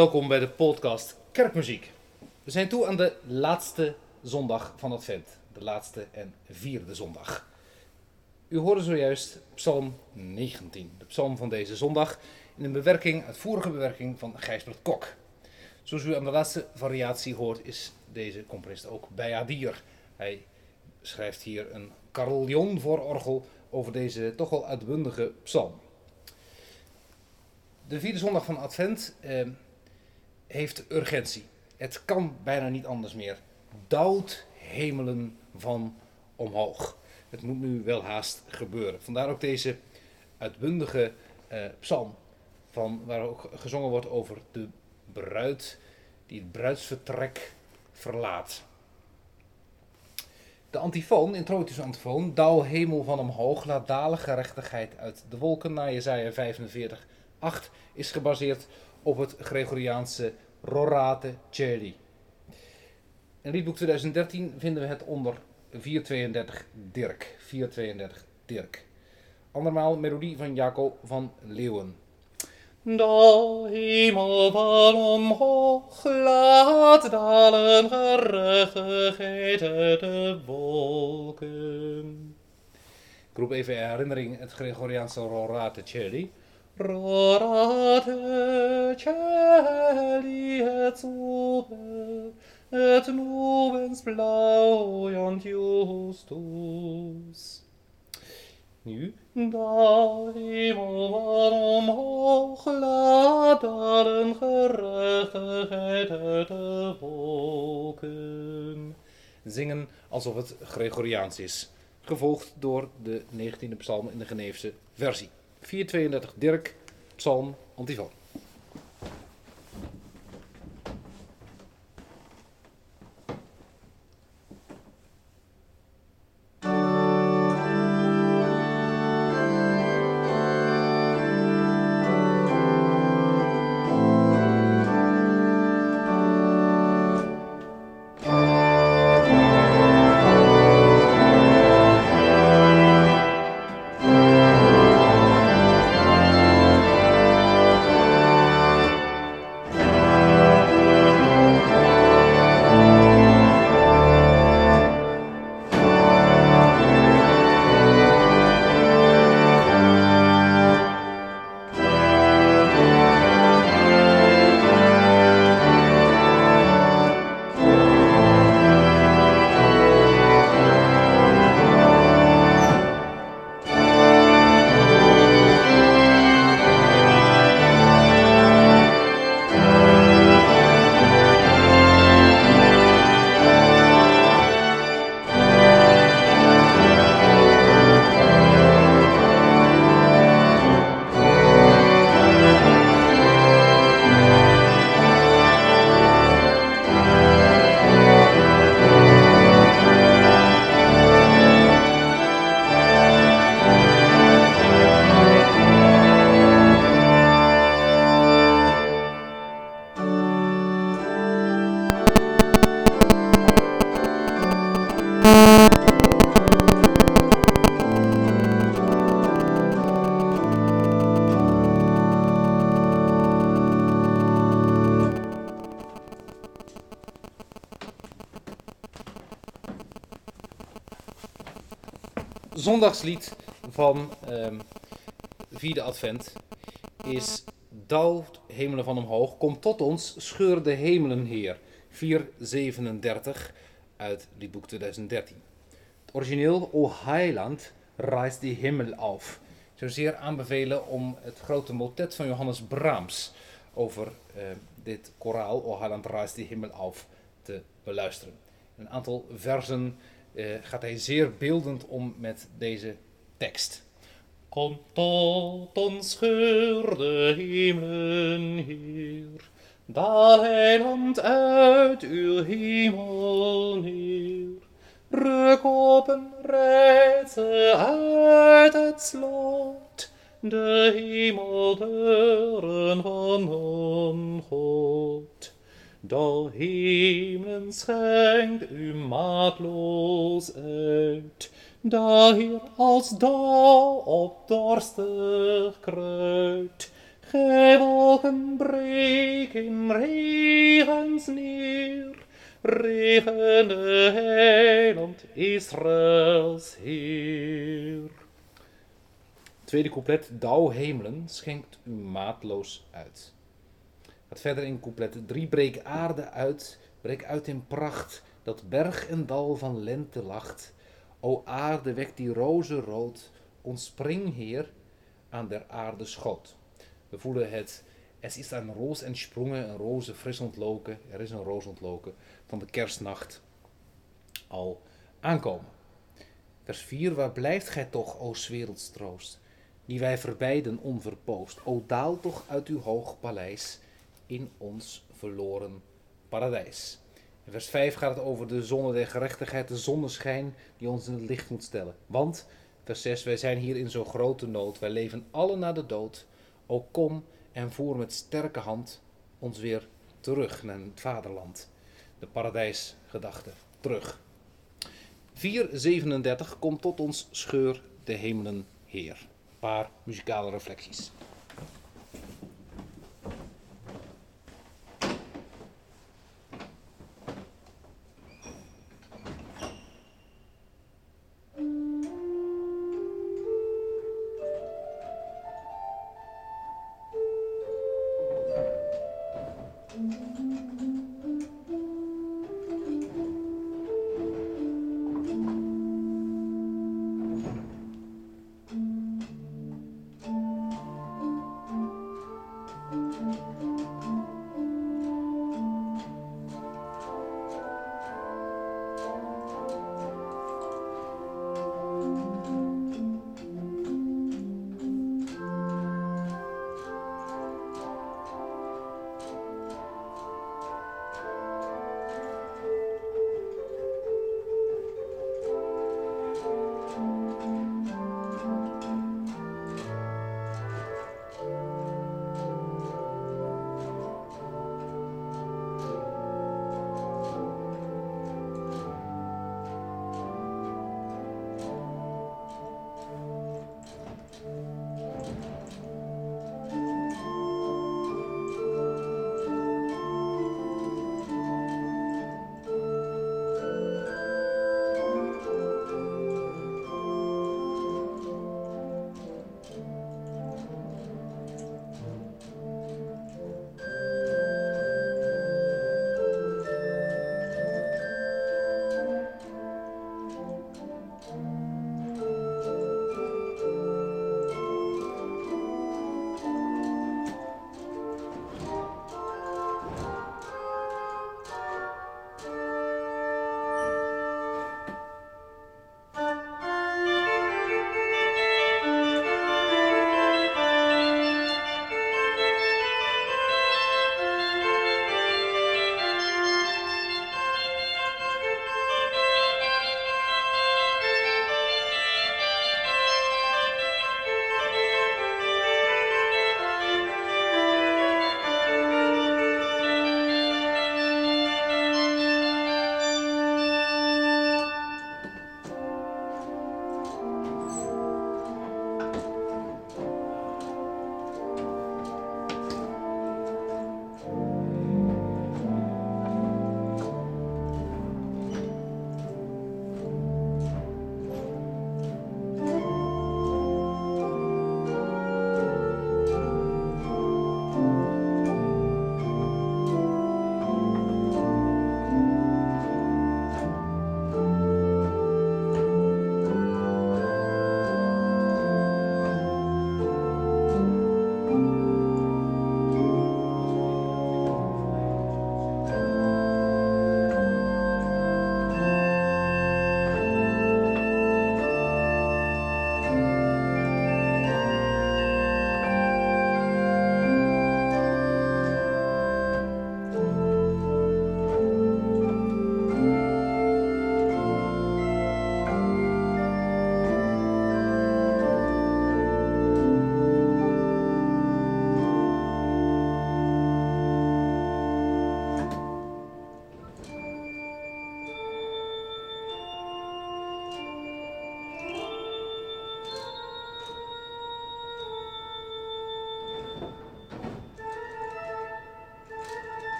Welkom bij de podcast Kerkmuziek. We zijn toe aan de laatste zondag van Advent. De laatste en vierde zondag. U hoorde zojuist Psalm 19, de psalm van deze zondag, in een bewerking, uitvoerige bewerking van Gijsbert Kok. Zoals u aan de laatste variatie hoort, is deze componist ook bij Adir. Hij schrijft hier een carillon voor orgel over deze toch wel uitbundige psalm. De vierde zondag van Advent eh, heeft urgentie. Het kan bijna niet anders meer. Douwt hemelen van omhoog. Het moet nu wel haast gebeuren. Vandaar ook deze uitbundige eh, psalm, van, waar ook gezongen wordt over de bruid die het bruidsvertrek verlaat. De antifoon, introductische antifoon, Douw hemel van omhoog, laat dalen gerechtigheid uit de wolken naar Jezaja 45, 8, is gebaseerd op het Gregoriaanse Rorate Celi. In liedboek 2013 vinden we het onder 432 Dirk. 432 Dirk. Andermaal melodie van Jaco van Leeuwen. De hemel van omhoog laat dalen de wolken. Ik roep even in herinnering het Gregoriaanse Rorate Celi. Rorate celi et super, et nubens blauiant justus. Nu. Da hemel van omhoog laat dalen gerechtigheid uit de wolken. Zingen alsof het Gregoriaans is. Gevolgd door de 19e psalm in de Geneefse versie. 432 Dirk, psalm, antifoon. Zondagslied van ehm vierde advent is Douw hemelen van omhoog, kom tot ons, scheur de hemelen heer. 437 uit liedboek 2013. Het origineel O Heiland reist die hemel af. Ik zou zeer aanbevelen om het grote motet van Johannes Brahms over eh, dit koraal O Heiland reist die hemel af te beluisteren. Een aantal versen eh, gaat hij zeer beeldend om met deze tekst. Kom tot ons scheur de hemelen Heer, daal heiland uit uw hemel neer. Ruk open, rijd ze uit het slot, de hemeldeuren van God. De hemelen schenkt u maatloos uit, da hier als dauw op dorstig kruid, Gij wolken breek in regens neer, regende heiland Heer. Tweede couplet, dauw hemelen schenkt u maatloos uit. Gaat verder in couplet 3, breek aarde uit, breek uit in pracht, dat berg en dal van lente lacht. O aarde, wek die rozen rood, ontspring Heer aan der aarde schoot. We voelen het, es is een roos entsprungen, een roze fris ontloken, er is een roos ontloken, van de kerstnacht al aankomen. Vers 4, waar blijft gij toch, o werelds troost, die wij verbeiden onverpoost. O daal toch uit uw hoog paleis in ons verloren paradijs. In vers 5 gaat het over de zonne der gerechtigheid, de zonneschijn die ons in het licht moet stellen. Want, vers 6, wij zijn hier in zo'n grote nood, wij leven alle naar de dood. O kom en voer met sterke hand ons weer terug naar het vaderland. De paradijsgedachte, terug. 437 komt tot ons scheur de hemelen Heer. Een paar muzikale reflecties.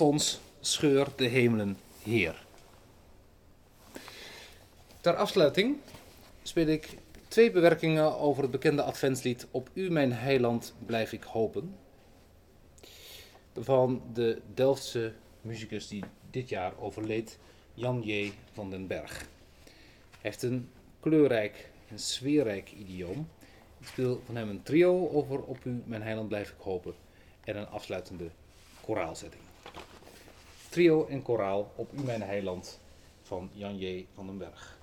Ons, scheur de hemelen Heer. Ter afsluiting speel ik twee bewerkingen over het bekende adventslied Op u mijn heiland blijf ik hopen. Van de Delftse muzikus die dit jaar overleed, Jan J. van den Berg. Hij heeft een kleurrijk en sfeerrijk idioom. Ik speel van hem een trio over Op u mijn heiland blijf ik hopen en een afsluitende koraalzetting. Trio en koraal Op u mijn heiland van Jan J. van den Berg.